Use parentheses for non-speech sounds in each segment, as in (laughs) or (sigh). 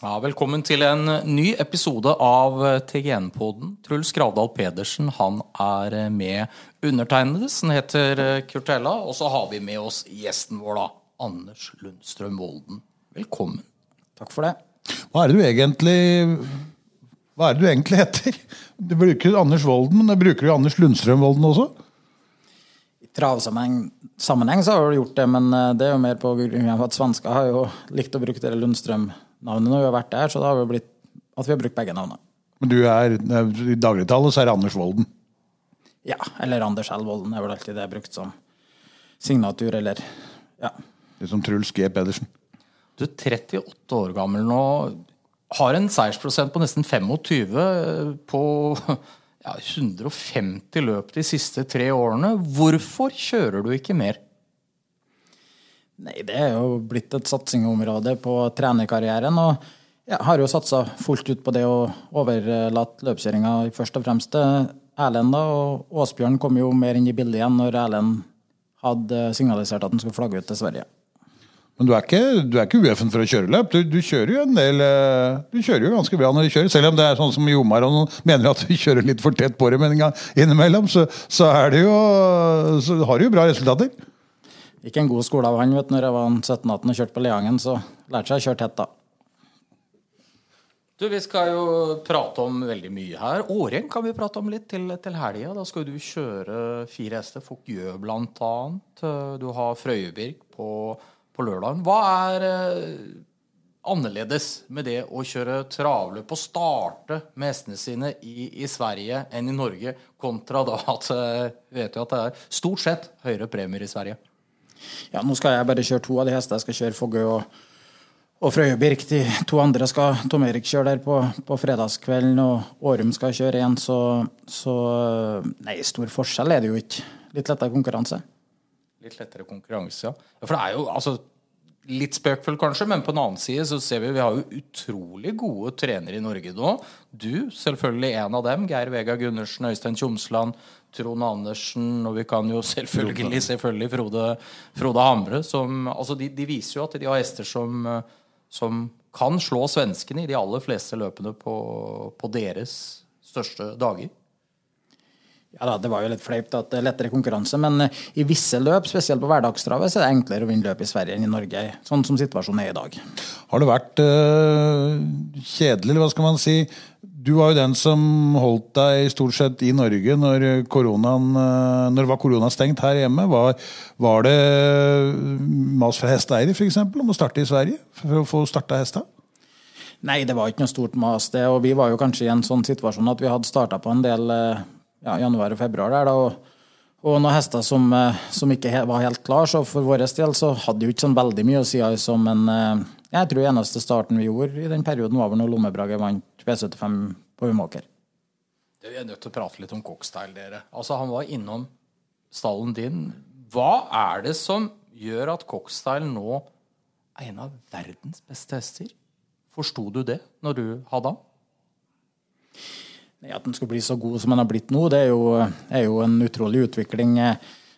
Ja, velkommen til en ny episode av TGN-poden. Truls Gravdal Pedersen han er med undertegnede, som heter Kurtella. Og så har vi med oss gjesten vår, da. Anders Lundstrøm Volden. Velkommen. Takk for det. Hva er det du egentlig Hva er det du egentlig heter? Du bruker Anders Volden, men bruker du Anders Lundstrøm Volden også? I travsammenheng sammenheng så har du gjort det, men eh, det er jo mer på grunn av at svensker har jo likt å bruke det Lundstrøm-navnet når vi har vært der, så da har vi blitt at vi har brukt begge navnene. Men du er, I dagligtallet så er det Anders Volden? Ja, eller Anders L. Volden er vel alltid det jeg brukt som signatur, eller ja. Det som Truls G. Pedersen. Du er 38 år gammel nå. Har en seiersprosent på nesten 25 på ja, 150 løp de siste tre årene. Hvorfor kjører du ikke mer? Nei, Det er jo blitt et satsingsområde på trenerkarrieren. og Jeg har jo satsa fullt ut på det å overlate løpskjøringa først og fremst til Erlend. og Åsbjørn kom jo mer inn i bildet igjen når Erlend hadde signalisert at han skulle flagge ut til Sverige. Men du er ikke, du er ikke for å kjøre løp. Du, du, kjører jo en del eh, Du kjører jo ganske bra når du kjører. Selv om det er sånn som Jomar og noen mener at du kjører litt for tett på det, men innimellom, så, så, er det jo, så har du jo bra resultater. Ikke en god skole av han. vet du, når jeg var 17-18 og kjørte på Leangen, så lærte jeg å kjøre tett da. Du, Vi skal jo prate om veldig mye her. Åreng kan vi prate om litt til, til helga. Da skal du kjøre fire hester. Fokjø bl.a. Du har Frøyebirk på på lørdagen. Hva er eh, annerledes med det å kjøre travløp og starte med hestene sine i, i, Sverige enn i Norge, kontra da at eh, vet jo at det er stort sett høyere premier i Sverige? Ja, Nå skal jeg bare kjøre to av de hestene. Jeg skal kjøre Fogø og, og Frøyebirk. De to andre skal Tom Erik kjøre der på, på fredagskvelden, og Årum skal kjøre igjen. Så, så Nei, stor forskjell er det jo ikke. Litt lettere konkurranse. Litt lettere konkurranse, ja. For det er jo altså Litt spøkfull, kanskje, men på den annen side så ser vi vi har jo utrolig gode trenere i Norge nå. Du, selvfølgelig en av dem. Geir Vega Gundersen, Øystein Tjomsland, Trond Andersen, og vi kan jo (laughs) selvfølgelig selvfølgelig Frode, Frode Hamre. Som, altså de, de, viser jo at de har hester som, som kan slå svenskene i de aller fleste løpene på, på deres største dager. Ja da, Det var jo litt fleipt at det er lettere konkurranse, men eh, i visse løp, spesielt på hverdagstravet, så er det enklere å vinne løp i Sverige enn i Norge. Sånn som situasjonen er i dag. Har det vært øh, kjedelig, eller hva skal man si? Du var jo den som holdt deg stort sett i Norge når, koronaen, uh, når det var koronastengt her hjemme. Var, var det mas fra hesteeiere f.eks. om å starte i Sverige for å få starta hesta? Nei, det var ikke noe stort mas. det, og Vi var jo kanskje i en sånn situasjon at vi hadde starta på en del ja, januar og februar. der da, og, og noen hester som, eh, som, ikke var helt klar, så for vår del så hadde jo ikke sånn veldig mye å si Altså, en eh, Jeg tror eneste starten vi gjorde i den perioden, var vel når Lommebrage vant V75 på Umåker. Vi er nødt til å prate litt om Cockstyle, dere. Altså, Han var innom stallen din. Hva er det som gjør at Cockstyle nå er en av verdens beste hester? Forsto du det når du hadde han? At han skulle bli så god som han har blitt nå, det er jo, er jo, en utrolig utvikling.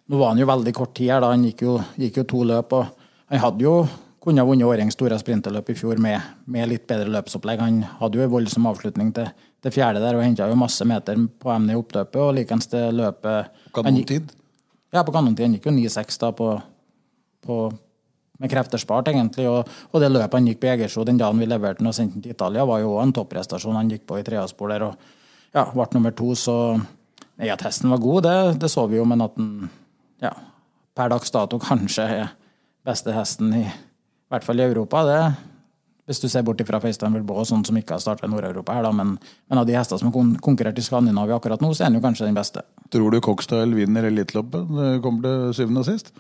Nå var han jo veldig kort tid her, da. Han gikk jo, gikk jo to løp. og Han hadde jo kunne vunnet årets store sprinterløp i fjor med, med, litt bedre løpsopplegg. Han hadde jo en voldsom avslutning til, til fjerde der og henta jo masse meter på emnet i oppløpet. og likens til løpet Kanontid? Ja, på kanontid. Han gikk jo 9-6 da på, på, med krefter spart, egentlig. Og, og, det løpet han gikk på Egersro den dagen vi leverte den og sendte den til Italia, var jo en topprestasjon han gikk på i treaspor der. og ja, ble nummer to, så ja, at hesten var god, det, det så vi jo, men at den ja, per dags dato kanskje er beste hesten i, i hvert fall i Europa. det hvis du ser bort fra Feistein og sånn som ikke har starta i Nord-Europa her, da, men, men, av de hestene som har konkurrert i Skandinavia akkurat nå, så er han jo kanskje den beste. Tror du Cockstyle vinner Eliteloppet? Det kommer det syvende og sist?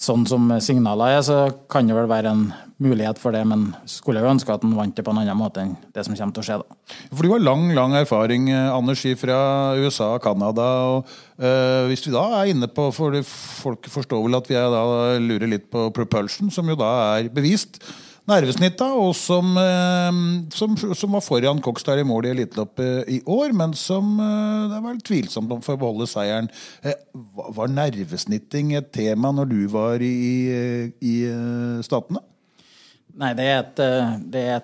Sånn som signalene er, så kan det vel være en mulighet for det, men skulle jo ønske at han vant det på en annen måte enn det som kommer til å skje. da. For Du har lang lang erfaring eh, Anders, fra USA og Canada. og uh, Hvis vi da er inne på for Folk forstår vel at vi da lurer litt på propulsion, som jo da er bevist nervesnitt, da, og som, uh, som, som, var foran Kokstad i mål i Eliteloppet i år, men som uh, det er vel tvilsomt om for å beholde seieren. Var nervesnitting et tema når du var i, i Statene? Nei, det er, et, eh, det er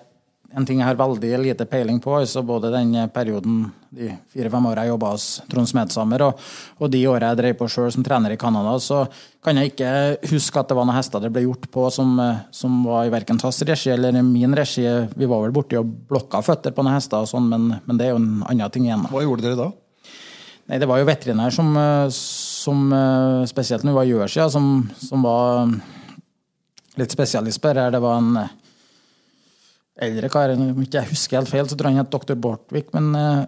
en ting jeg har veldig lite peiling på. altså Både den perioden, de fire-fem åra jeg jobba hos Trond Smedsamer, og, og, de åra jeg drev på sjøl som trener i Canada, så kan jeg ikke huske at det var noen hester det ble gjort på som, som var i verken hans regi eller min regi. Vi var vel borti og blokka føtter på noen hester, og sånn, men, men, det er jo en annen ting igjen. Hva gjorde dere da? Nei, Det var jo veterinær som, som spesielt når vi var i Jørsia, som, som var litt spesialist på det. Det var en eldre kar. Om ikke jeg husker helt feil, så tror jeg han het doktor Bortvik, men eh,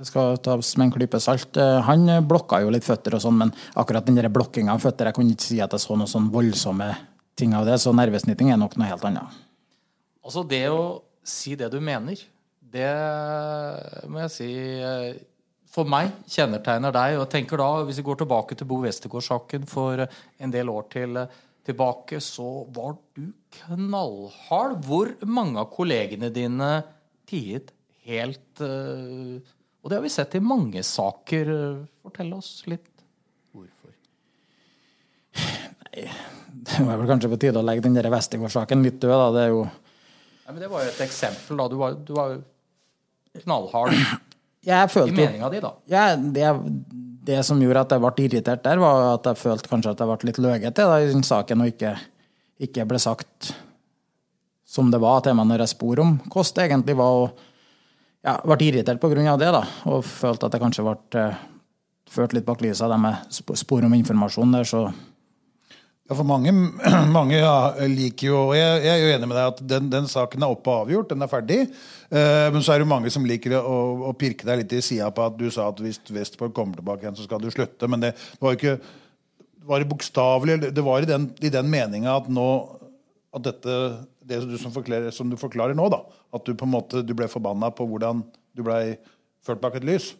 det skal tas med en klype salt. Eh, han blokka jo litt føtter og sånn, men akkurat den blokkinga av føtter Jeg kunne ikke si at jeg så noen sånn voldsomme ting av det, så nervesnitting er nok noe helt annet. Altså, det å si det du mener, det må jeg si eh, for meg kjennetegner deg. og jeg tenker da, Hvis vi går tilbake til Bo Westergård-saken for en del år til, tilbake, så var du knallhard. Hvor mange av kollegene dine tiet helt uh, Og det har vi sett i mange saker. Fortell oss litt hvorfor. Nei, det var vel kanskje på tide å legge den Vestegård-saken litt død, da. Det er jo Nei, men Det var jo et eksempel, da. Du var, du var knallhard jeg følte, i meninga di, da. Ja, det, det som gjorde at jeg ble irritert der, var at jeg følte kanskje at jeg ble litt løgete i den saken, og ikke, ikke ble sagt som det var til meg når jeg spor om kost, egentlig var og ja, ble irritert pga. det, da, og følte at jeg kanskje ble uh, ført litt bak lyset av det med spor om informasjon der, så ja, for mange, (clears throat) mange ja, liker jo og jeg, jeg, er jo enig med deg at den, den, saken er oppe og avgjort, den er ferdig. Uh, men så er det mange som liker å, å pirke deg litt i sida på at du sa at hvis Westport kommer tilbake igjen, så skal du slutte. Men det, det var jo ikke var det bokstavelig Det var i den, i den meninga at nå at dette det du som, som, du forklarer nå, da. At du på en måte du ble forbanna på hvordan du ble ført bak et lys.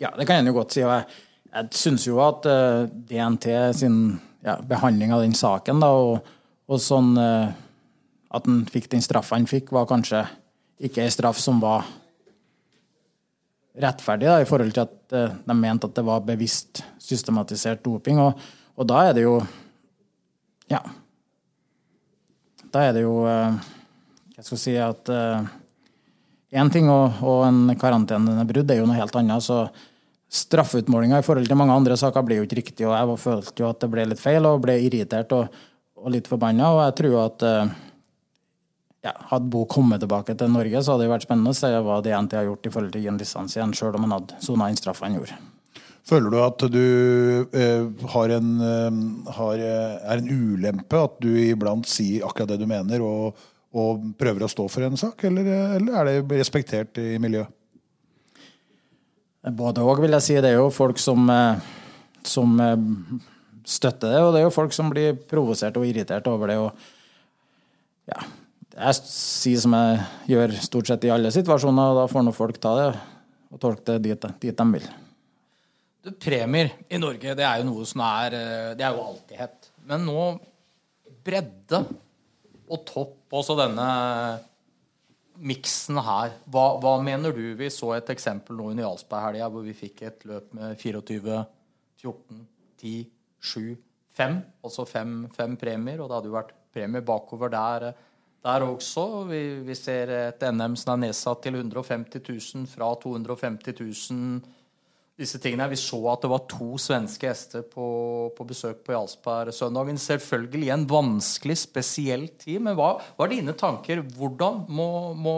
Ja, det kan jeg jo godt si. og Jeg, jeg syns jo at uh, eh, DNT sin ja, behandling av den saken, da, og, og sånn eh, At han fikk den straffa han fikk, var kanskje ikke ei straff som var rettferdig, da, i forhold til at eh, de mente at det var bevisst systematisert doping. Og, og da er det jo Ja da er det jo eh, Jeg skal si at én eh, ting og, og en karantenebrudd er jo noe helt annet. så Straffeutmålinga i forhold til mange andre saker blir jo ikke riktig. og Jeg følte jo at det ble litt feil og ble irritert og, og litt forbanna. Og jeg tror at eh, ja, hadde Bo kommet tilbake til Norge, så hadde det vært spennende å se hva DNT har gjort i forhold til en lisens igjen, sjøl om han hadde sona inn straffa han gjorde. Føler du at du eh, har, en, eh, har, eh, er en ulempe at du iblant sier akkurat det du mener, og, og prøver å stå for en sak, eller, eller er det respektert i miljøet? Både òg, vil jeg si. Det er jo folk som, eh, som, eh, støtter det, og det er jo folk som blir provosert og irritert over det. og ja, Jeg sier som jeg gjør stort sett i alle situasjoner, og da får nå folk ta det og tolke det dit, dit de vil. Premier i Norge, det er jo noe som er eh, Det er jo alltid hett. Men nå bredde og topp, også denne miksen her. Hva, hva, mener du? Vi så et eksempel nå i Jarlsberg-helga hvor vi fikk et løp med 24, 14, 10, 7, 5. Altså fem, fem premier, og det hadde jo vært premier bakover der, der også. Vi, vi ser et NM som er nedsatt til 150 000 fra 250 000 disse tingene. Vi så at det var to svenske hester på, på besøk på Jarlsberg-søndagen. Selvfølgelig en vanskelig, spesiell tid. Men hva er dine tanker? Hvordan må, må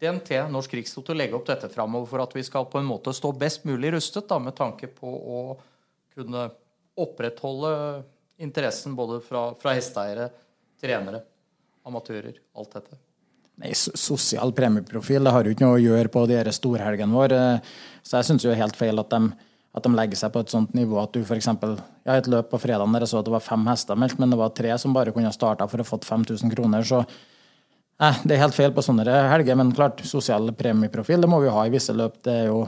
DNT, Norsk Rikstoto, legge opp dette framover for at vi skal på en måte stå best mulig rustet, da, med tanke på å kunne opprettholde interessen både fra, fra hesteeiere, trenere, amatører, alt dette? Nei, Sosial premieprofil det har jo ikke noe å gjøre på de storhelgene våre. Så jeg syns jo helt feil at de, at de, legger seg på et sånt nivå at du f.eks. Ja, et løp på fredag der jeg så at det var fem hester meldt, men det var tre som bare kunne starta for å fått 5000 kroner. Så eh, det er helt feil på sånne helger. Men klart, sosial premieprofil det må vi ha i visse løp. Det er jo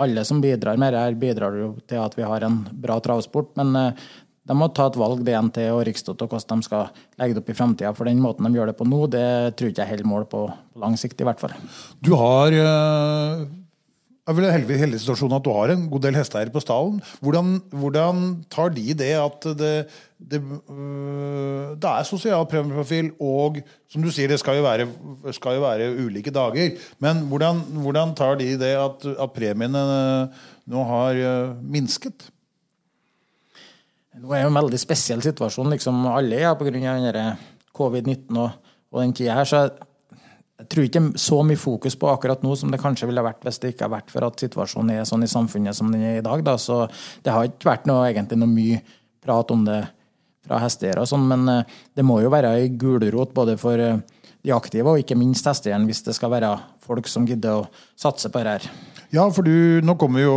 alle som bidrar med det her, bidrar jo til at vi har en bra travsport. Men eh, de må ta et valg, DNT og Rikstoto, hvordan de skal legge det opp i framtida. For den måten de gjør det på nå, det tror ikke jeg holder mål på, på lang sikt, i hvert fall. Du har jeg er vel en heldig, heldig situasjon at du har en god del hesteeiere på stallen. Hvordan, hvordan, tar de det at det, det, øh, det er sosial premieprofil, og som du sier, det skal jo være, skal jo være ulike dager. Men hvordan, hvordan, tar de det at, at premiene nå har øh, minsket? Nå er det en veldig spesiell situasjon. liksom Alle er pga. covid-19 og, og den tida her. så jeg tror ikke så mye fokus på akkurat nå som det kanskje ville vært hvis det ikke har vært for at situasjonen er sånn i samfunnet som den er i dag. Da. Så det har ikke vært noe, egentlig noe mye prat om det fra hesteeiere og sånn, men eh, det må jo være ei gulrot både for eh, de aktive og ikke minst hesteeieren hvis det skal være folk som gidder å satse på det her. Ja, for du, nå kommer jo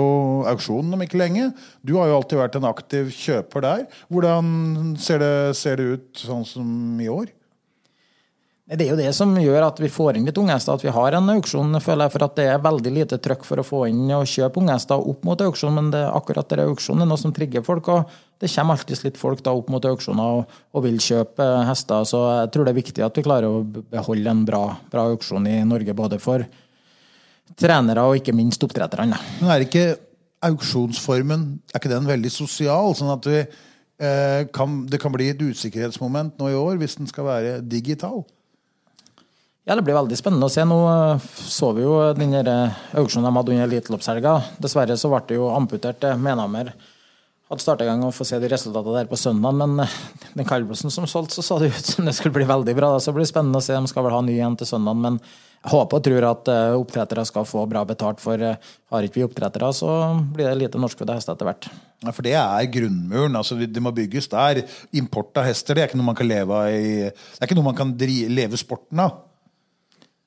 auksjonen om ikke lenge. Du har jo alltid vært en aktiv kjøper der. Hvordan ser det, ser det ut sånn som i år? Det er jo det som gjør at vi får inn litt unghester, at vi har en auksjon. føler jeg, For at det er veldig lite trøkk for å få inn og kjøpe unghester opp mot auksjon, men det, akkurat det auksjonen er noe som trigger folk. og Det kommer alltid litt folk da opp mot auksjoner og, og, vil kjøpe hester. Så jeg tror det er viktig at vi klarer å beholde en bra, bra auksjon i Norge, både for trenere og ikke minst oppdretterne. Men er ikke auksjonsformen er ikke den veldig sosial? sånn at vi, eh, kan, det kan bli et usikkerhetsmoment nå i år hvis den skal være digital? Ja, Det blir veldig spennende å se. Nå eh, så vi jo den eh, auksjonen de hadde under Eliteloppshelga. Dessverre så ble det jo amputert. Menhammer hadde starta i gang å få se de resultatene der på søndag, men eh, den kaldblossen som solgte, så så det ut som det skulle bli veldig bra. Så det blir spennende å se. De skal vel ha ny igjen til søndag, men håper og tror at oppdrettere skal få bra betalt, for har ikke vi oppdrettere, så blir det lite norskfødte hester etter hvert. Ja, For det er grunnmuren. altså Det må bygges der. Import av hester det er ikke noe man kan leve i, det er ikke noe man kan leve sporten av.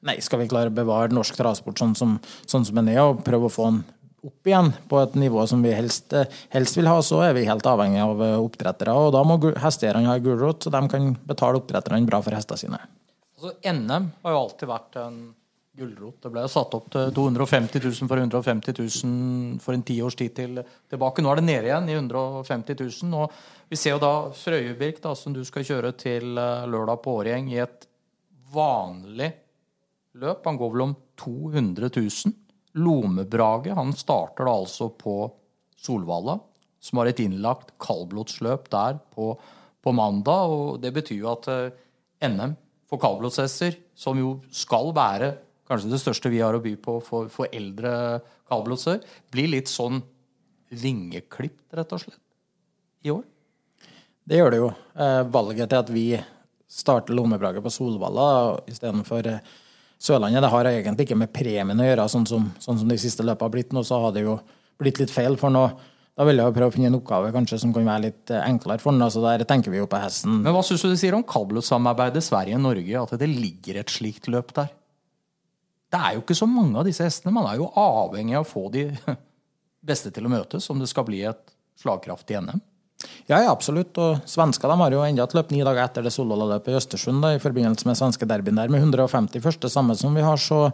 Nei, skal vi klare å bevare norsk travsport sånn som, sånn som den er, og prøve å få den opp igjen på et nivå som vi helst, helst vil ha, så er vi helt avhengig av eh, oppdrettere. Og da må hesteeierne ha gulrot, så de kan betale oppdretterne bra for hestene sine. Altså, NM har jo alltid vært en gulrot. Det ble jo satt opp til 250 000 for 150 000 for en tiårs tid til, tilbake. Nå er det nede igjen i 150 000. Og vi ser jo da Frøyebirk, da, som du skal kjøre til eh, lørdag på Årgjeng, i et vanlig løp. Han går vel om 200 000. Lomebrage han starter da altså på Solvalla, som har et innlagt kaldblodsløp der på, på, mandag. og Det betyr jo at eh, NM for kaldblodshester, som jo skal være kanskje det største vi har å by på for, for eldre kaldblodser, blir litt sånn vingeklipt, rett og slett, i år. Det gjør det jo. Eh, valget til at vi starter Lommebraget på Solvalla istedenfor eh, Sørlandet det har egentlig ikke med premien å gjøre, sånn som, sånn som de siste løpene har blitt nå. Så har det jo blitt litt feil. for nå da vil jeg prøve å finne en oppgave kanskje som kan være litt eh, enklere for den. altså Der tenker vi jo på hesten. Men hva syns du de sier om kaldblodssamarbeidet Sverige-Norge? At det ligger et slikt løp der? Det er jo ikke så mange av disse hestene. Man er jo avhengig av å få de (laughs) beste til å møtes om det skal bli et slagkraftig NM. Ja, ja, absolutt. Og svensker har jo enda et løp ni dager etter det Solvalla-løpet i Østersund da, i forbindelse med svenske derbyen der, med 150 første, samme som vi har. Så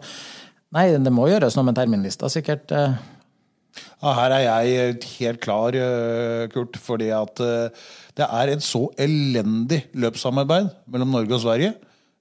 nei, det må gjøres noe med terminlista, sikkert. Eh. Ja, her er jeg helt klar, eh, Kurt, fordi at eh, det er et så elendig løpssamarbeid mellom Norge og Sverige.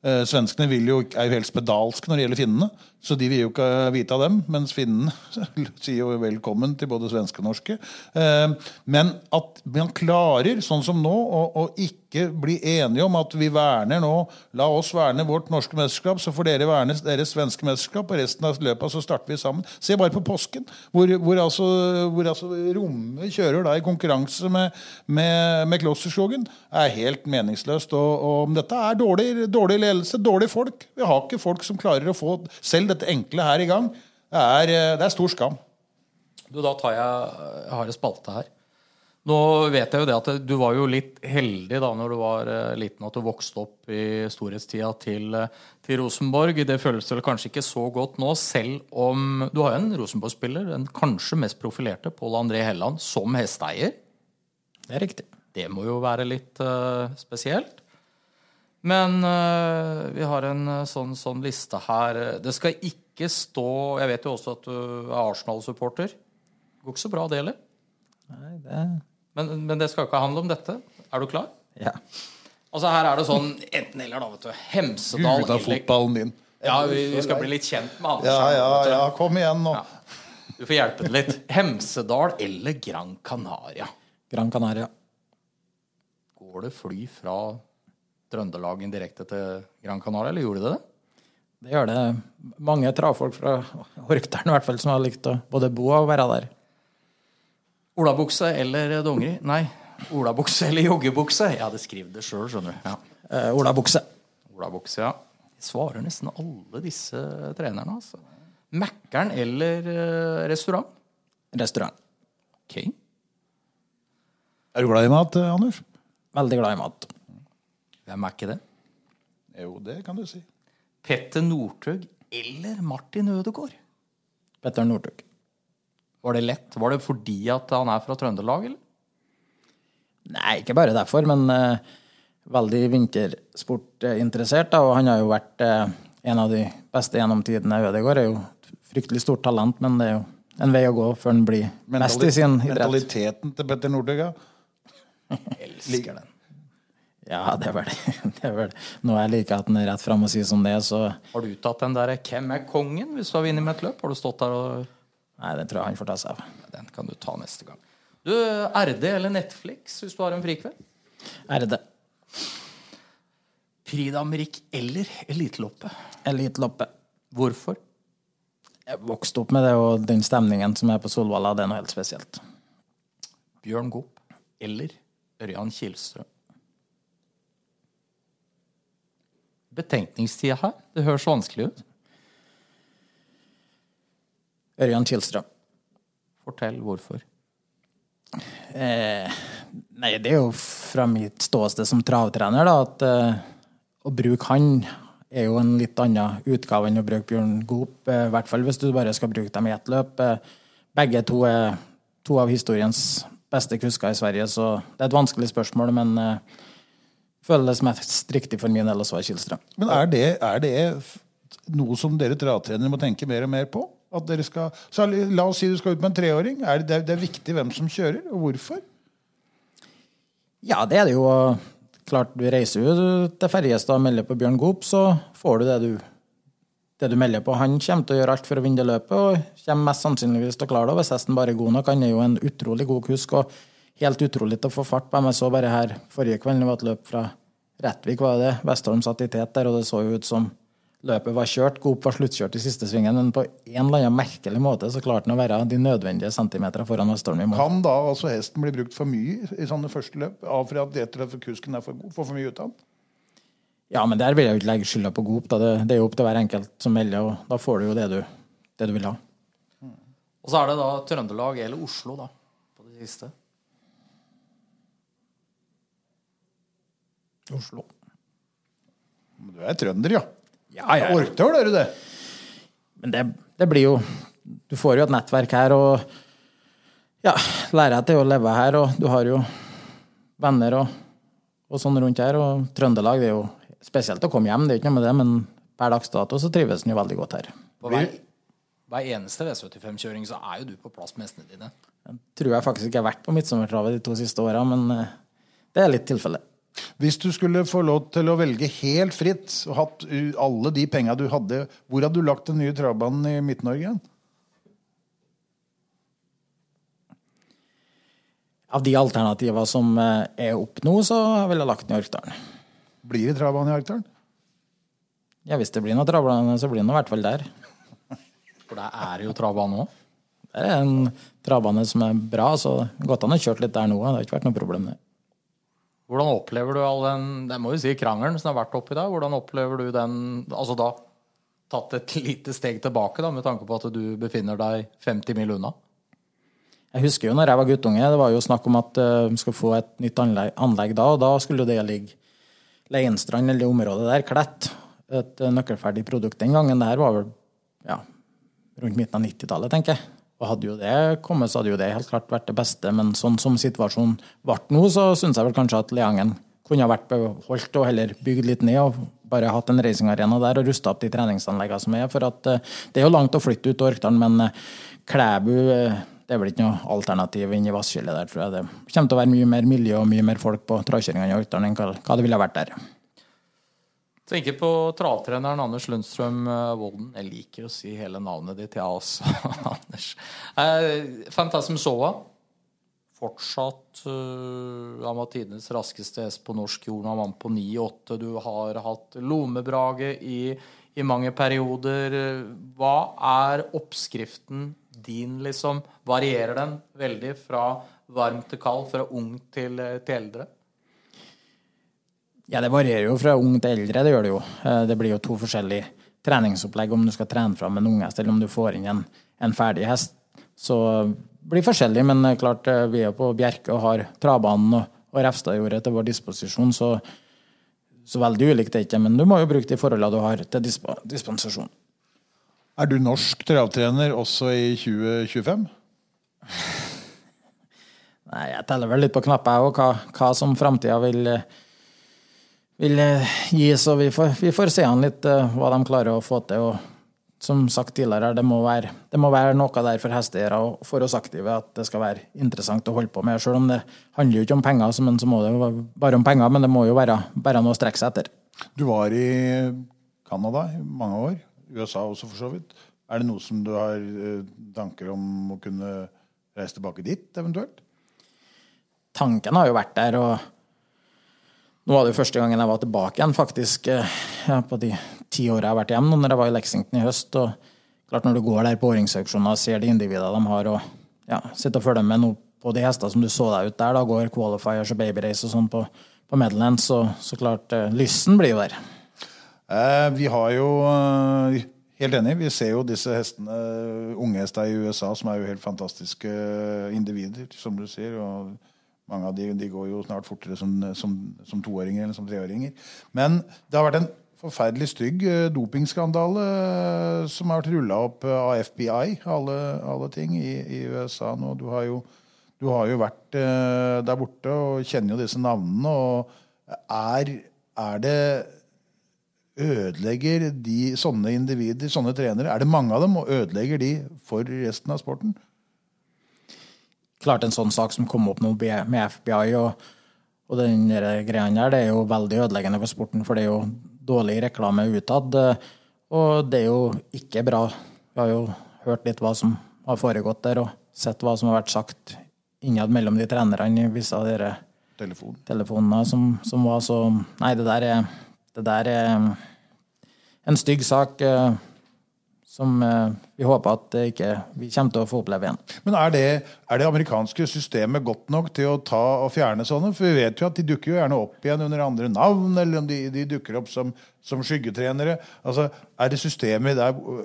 Svenskene jo, er jo helt spedalske når det gjelder finnene. Så de vil jo ikke vite av dem, mens finnene (laughs) sier jo velkommen til både svenske og norske. Eh, men at man klarer, sånn som nå, å, ikke bli enige om at vi verner nå La oss verne vårt norske mesterskap, så får dere verne deres svenske mesterskap, og resten av løpet så starter vi sammen. Se bare på påsken, hvor, hvor altså, hvor altså Romme kjører da i konkurranse med, med, med Klosterskogen. er helt meningsløst. Og, og dette er dårlig, dårlig ledelse, dårlige folk. Vi har ikke folk som klarer å få selv dette enkle her i gang. Det er, eh, det er stor skam. Du, da tar jeg Jeg har en spalte her. Nå vet jeg jo det at du var jo litt heldig da når du var eh, liten at du vokste opp i storhetstida til, eh, til Rosenborg. Det føles vel kanskje ikke så godt nå, selv om du har en Rosenborg-spiller, den kanskje mest profilerte, Pål André Helland, som hesteeier. Det er riktig. Det må jo være litt uh, spesielt. Men uh, vi har en uh, sånn, sånn, liste her. Det skal ikke stå Jeg vet jo også at du er Arsenal-supporter. Det går ikke så bra, det heller. Nei, det... Men, men, det skal ikke handle om dette. Er du klar? Ja. Altså Her er det sånn enten-eller, da. vet du Hemsedal Gud av fotballen din. Ja, vi, vi, skal bli litt kjent med Anders. Ja, ja, ja, kom igjen nå. Ja. Du får hjelpe det litt. Hemsedal eller Gran Canaria? Gran Canaria. Går det fly fra Trøndelagen direkte til Gran Canaria, eller gjorde det det? Det gjør det. Mange travfolk fra Orkdalen i hvert fall som har likt å både bo og være der. Olabukse eller dongeri? Nei, olabukse eller joggebukse? Jeg hadde skrevet det sjøl, skjønner du. Ja. Eh, olabukse. Olabukse, ja. Jeg svarer nesten alle disse trenerne, altså. Mækkern eller eh, restaurant? Restaurant. Ok. Er du glad i mat, eh, Anders? Veldig glad i mat. Hvem er ikke det? Jo, det kan du si. Petter Northug eller Martin Ødegaard? Petter Northug. Var det lett? Var det fordi at han er fra Trøndelag, eller? Nei, ikke bare derfor, men uh, veldig vintersportinteressert. Og han har jo vært uh, en av de beste gjennom tidene. Ødegaard er jo et fryktelig stort talent, men det er jo en vei å gå før han blir best i sin idrett. Mentaliteten til Petter Northug, ja. (laughs) Elsker den. Ja, det er vel det. (laughs) Er vel. Nå jeg like at den er rett fram og sier som det, så Har du tatt den derre 'Hvem er kongen?' hvis du har vunnet med et løp? Har du stått der og Nei, den tror jeg han får ta seg av. Den kan du ta neste gang. Du, RD eller Netflix hvis du har en frikveld? RD. Prix d'Amérique eller Eliteloppet? Eliteloppet. Hvorfor? Jeg vokste opp med det, og den stemningen som er på Solvalla, det er noe helt spesielt. Bjørn Gopp eller Ørjan Kihlstrøm? Betenkningstida her? Det høres vanskelig ut. Ørjan Kjelstrøm. Fortell hvorfor. Eh, nei, det er jo fra mitt ståsted som travtrener, da, at eh, å bruke han er jo en litt annen utgave enn å bruke Bjørn Goop. Eh, hvert fall hvis du bare skal bruke dem i ett løp. Eh, begge to er to av historiens beste kusker i Sverige, så det er et vanskelig spørsmål, men eh, føles mest riktig for min del å svare Kilstrøm. Men er det, er det noe som dere travtrenere må tenke mer og mer på? At dere skal, så la oss si du skal ut med en treåring. Er det, det er- viktig hvem som kjører, og hvorfor? Ja, det er det jo. Klart, du reiser jo til Ferjestad og melder på Bjørn Goop, så får du det du, det du melder på. Han kommer til å gjøre alt for å vinne det løpet, og kommer mest sannsynligvis til å klare det hvis hesten bare er god nok. Han er jo en utrolig god kusk, og helt utrolig til å få fart på. Jeg så bare her forrige kveld, det var et løp fra Rettvik, var det det? Vestholm satt i tet der, og det så jo ut som løpet var kjørt. GOP var sluttkjørt i siste svingen, men på en eller annen merkelig måte så klarte han å være de nødvendige centimeterne foran Vestholm i mål. Kan da altså hesten bli brukt for mye i sånne første løp? Av fordi at rett og slett for kusken er for god? Får for mye ut av den? Ja, men der vil jeg jo ikke legge skylda på GOP, Da. Det, det er jo opp til hver enkelt som melder, og da får du jo det du, det du vil ha. Og så er det da Trøndelag eller Oslo, da, på det siste. Oslo. Men Du er trønder, ja. Ja, ja, ja. Orkdal, er du det? Men det, det blir jo Du får jo et nettverk her, og ja, lærer deg til å leve her, og du har jo venner og, og sånn rundt her. Og Trøndelag, det er jo spesielt å komme hjem, det er ikke noe med det, men per dags dato så trives en jo veldig godt her. På hver, hver eneste V75-kjøring så er jo du på plass med hestene dine. Jeg tror jeg faktisk ikke har vært på Midtsommertravet de to siste åra, men eh, det er litt tilfelle. Hvis du skulle få lov til å velge helt fritt og hatt alle de penga du hadde, hvor hadde du lagt den nye travbanen i Midt-Norge? Av de alternativene som eh, er opp nå, så ville jeg lagt den i Orkdalen. Blir det travbane i Orkdalen? Ja, hvis det blir noe travbane, så blir det i hvert fall der. (laughs) For der er jo travbane òg. Det er en travbane som er bra, så godt han har kjørt litt der nå. Det har ikke vært noe problem. det. Hvordan opplever du all den det må jo si krangelen som har vært oppi der? Hvordan opplever du den Altså da tatt et lite steg tilbake, da, med tanke på at du befinner deg 50 mil unna? Jeg husker jo når jeg var guttunge, det var jo snakk om at eh, vi skulle få et nytt anlegg, anlegg da, og da skulle det ligge Leinstrand eller det området der, Klett. Et eh, nøkkelferdig produkt den gangen. Det her var vel ja, rundt midten av 90-tallet, tenker jeg. Og hadde jo det kommet, så hadde jo det helt klart vært det beste, men sånn som situasjonen ble nå, så syns jeg vel kanskje at Leangen kunne vært beholdt og heller bygd litt ned og bare hatt en racingarena der og rusta opp de treningsanleggene som er. For at eh, det er jo langt å flytte ut til Orkdalen, men eh, Klæbu eh, det er vel ikke noe alternativ inn i Vassskillet der, tror jeg. Det kommer til å være mye mer miljø og mye mer folk på travkjøringene i Orkdalen enn hva det ville vært der. Tenker på travtreneren Anders Lundstrøm Wolden. Volden. Jeg liker å si hele navnet ditt, jeg også, (laughs) Anders. Eh, Fantasm Sova. Fortsatt uh, Han var tidenes raskeste hest på norsk jord. Han vant på 9-8. Du har hatt Lomebrage i, i mange perioder. Hva er oppskriften din, liksom? Varierer den veldig fra varm til kald, fra ung til, til eldre? Ja, det varierer jo fra ung til eldre, det gjør det jo. Eh, Det blir jo to forskjellige treningsopplegg om du skal trene fram en unghest, eller om du får inn en, en ferdig hest. Så det blir forskjellig, men er klart eh, vi er på Bjerke og har travbanen og, og Refstadjordet til vår disposisjon, så, så veldig ulikt er det ikke. Men du må jo bruke de forholdene du har til disp dispensasjon. Er du norsk travtrener også i 2025? Nei, jeg teller vel litt på knappen, jeg òg, hva, hva som framtida vil, eh, vil eh, gi. Så vi får, vi får se an litt eh, hva de klarer å få til. og som sagt tidligere, det må være, det må være noe der for hesteeiere og for oss aktive at det skal være interessant å holde på med. Selv om det handler jo ikke om penger, men det jo bare om penger, men det må jo være, være noe å strekke seg etter. Du var i Canada i mange år. USA også, for så vidt. Er det noe som du har eh, tanker om å kunne reise tilbake dit, eventuelt? Tanken har jo vært der, og nå var det jo første gangen jeg var tilbake igjen, faktisk, eh, ja, på de ti åra jeg har vært hjemme, når jeg var i Lexington i høst. og klart Når du går der på åringsauksjoner og ser de individene de har, og ja, sitter og følger med nå på de hestene som du så deg ut der, da går qualifiers og babyrace og sånn på, på Medland, så, så klart eh, lysten blir jo der. Eh, vi har jo eh, Helt enig. Vi ser jo disse hestene, unge hester i USA, som er jo helt fantastiske individer, som du sier. og mange av de, de går jo snart fortere som, som, som toåringer eller som treåringer. Men det har vært en forferdelig stygg eh, dopingskandale eh, som har vært rulla opp eh, av FBI, alle, alle ting, i, i USA nå. Du har jo, du har jo vært der borte og kjenner jo disse navnene. og er, er det Ødelegger de sånne individer, sånne trenere, er det mange av dem, og ødelegger de for resten av sporten? Klart en sånn sak som kom opp nå med FBI og, og den greia der, det er jo veldig ødeleggende for sporten, for det er jo dårlig reklame utad. Og det er jo ikke bra. Vi har jo hørt litt hva som har foregått der, og sett hva som har vært sagt innad mellom de trenerne i visse av de Telefon. telefonene som, som var så Nei, det der er, det der er en stygg sak. Eh, som eh, vi håper at det ikke, vi kommer til å få oppleve igjen. Men er det, er det amerikanske systemet godt nok til å ta og fjerne sånne? For vi vet jo at de dukker jo gjerne opp igjen under andre navn, eller om de, de dukker opp som, som skyggetrenere. Altså, Er det systemet der øh,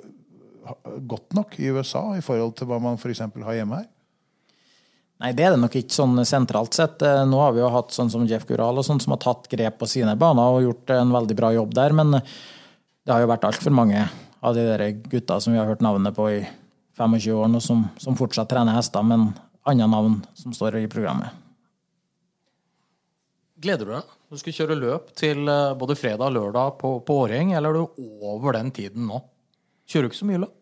godt nok i USA i forhold til hva man f.eks. har hjemme her? Nei, det er det nok ikke sånn sentralt sett. Eh, Nå har vi jo hatt sånn som Jeff Gural og sånn som har tatt grep på sine baner og gjort en veldig bra jobb der, men det har jo vært altfor mange av de der gutta som vi har hørt navnet på i 25 år nå, som, som fortsatt trener hester, men andre navn som står i programmet. Gleder du deg? Du skal kjøre løp til eh, både fredag og lørdag på, på Åreng, eller er du over den tiden nå? Kjører du ikke så mye løp?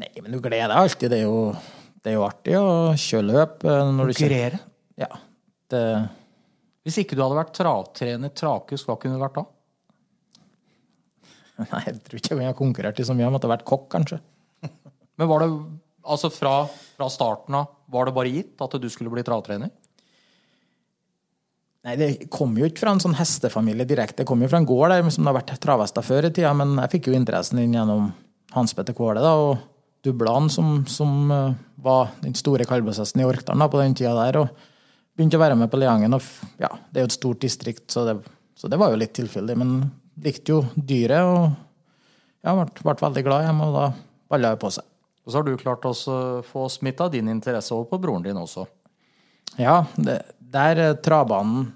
Nei, men du gleder deg alltid. Det er jo, det er jo artig å kjøre løp. eh. Konkurrere? Ja. Det, Hvis ikke du hadde vært travtrener Trakus, hva kunne du vært da? (laughs) nei, jeg tror ikke jeg har konkurrert i så mye. Jeg måtte ha vært kokk, kanskje. (laughs) Men var det altså fra, fra starten av var det bare gitt at du skulle bli travtrener? Nei, Det kom jo ikke fra en sånn hestefamilie direkte. Det kom jo fra en gård der som det har vært travhester før i tida, men jeg fikk jo interessen inn gjennom Hans Petter Kvåle da, og Dublan, som, som eh, var den store kalveshesten i Orkdalen da, på den tida der. og Begynte å være med på Leangen. og ja, Det er jo et stort distrikt, så det, så det var jo litt tilfeldig. Men likte jo dyret og ja, ble, ble veldig glad hjemme, og da balla det på seg. Og så har du klart å få smitta din interesse over på broren din også. Ja, det, der eh, travbanen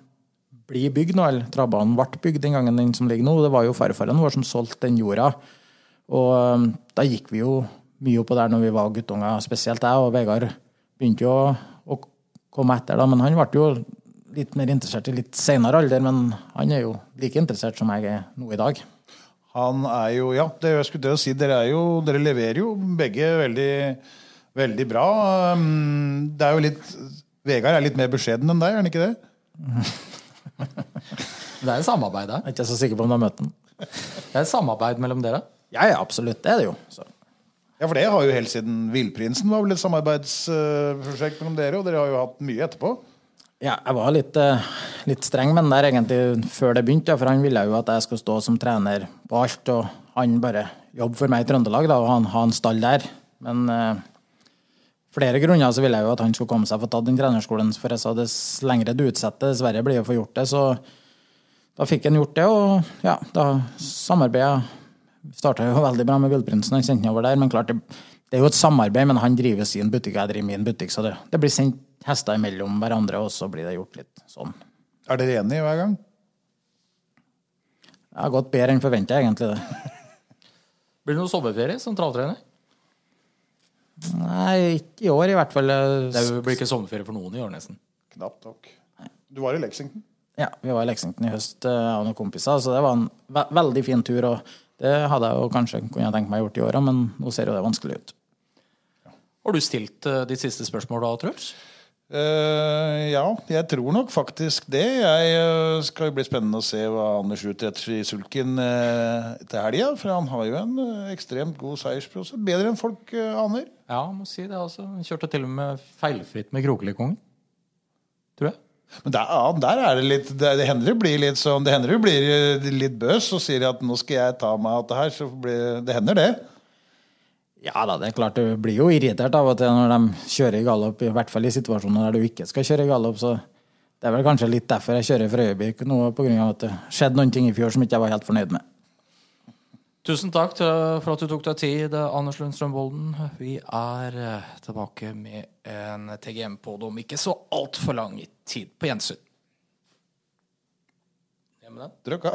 blir bygd nå, eller travbanen ble bygd den gangen den som ligger nå, det var jo farfaren vår som solgte den jorda. Og eh, da gikk vi jo mye oppå der når vi var guttunger, spesielt jeg og Vegard begynte jo å, å komme etter, da, men han ble jo litt mer interessert i litt senere alder, men han er jo like interessert som jeg er nå i dag. Han er jo Ja, det jeg skulle til å si, dere, er jo, dere leverer jo begge veldig, veldig bra. Um, Det er jo litt Vegard er litt mer beskjeden enn deg, er han ikke det? (laughs) Det er samarbeid da Jeg er ikke så sikker på om du har møtt den. Det er et samarbeid mellom dere. Ja, ja, absolutt. Det er det jo. Så. Ja, for det har jo helt siden Villprinsen var vel et samarbeidsprosjekt mellom dere, og dere har jo hatt mye etterpå. Ja, jeg var litt, eh, litt streng med der egentlig før det begynte, for han ville jo at jeg skulle stå som trener på alt, og han bare jobbe for meg i Trøndelag da, og han ha en stall der. Men eh, flere grunner så ville jeg jo at han skulle komme seg og få tatt den trenerskolen, for jeg sa dess lengre du utsetter, dessverre blir det å få gjort det. Så da fikk han gjort det, og ja, da samarbeidet starta jo veldig bra med Villprinsen, han sendte den over der. Men klart, det, det er jo et samarbeid, men han driver sin butikk, jeg driver min butikk, så det, det blir sendt hester imellom hverandre, og så blir det gjort litt sånn. Er dere enige hver gang? Det har gått bedre enn forventa, egentlig. det. (laughs) Blir det noe sommerferie som travtrener? Nei, ikke i år i hvert fall. Det blir ikke sommerferie for noen i år, nesten. Knapt nok. Du var i Lexington. Ja, vi var i Lexington i høst, av jeg og noen kompiser, så det var en ve veldig fin tur. og Det hadde jeg jo kanskje kunne tenkt meg gjort i åra, men nå ser jo det vanskelig ut. Har du stilt eh, de siste spørsmåla, Truls? Eh, ja, jeg tror nok faktisk det. Jeg uh, skal jo bli spennende å se hva Anders utretter i sulken uh, til helga. For han har jo en ekstremt god seiersprose. Bedre enn folk aner. Ja, må si det. altså. Han Kjørte til og med feilfritt med Krokelikongen. Tror jeg. Men der, ja, der er det litt Det, det hender det blir litt sånn Det hender det blir litt bøs og sier at nå skal jeg ta meg av dette her. Så blir, det hender det. Ja da, det er klart du blir jo irritert av og til når de kjører i galopp, i hvert fall i situasjoner der du ikke skal kjøre i galopp. Så det er vel kanskje litt derfor jeg kjører Frøyebyrk nå, av at det skjedde noen ting i fjor som ikke jeg var helt fornøyd med. Tusen takk for at du tok deg tid, Anders Lundstrøm Bolden. Vi er eh, tilbake med en TGM-pod om ikke så altfor lang tid. På gjensyn. Hjemme den? Trykka.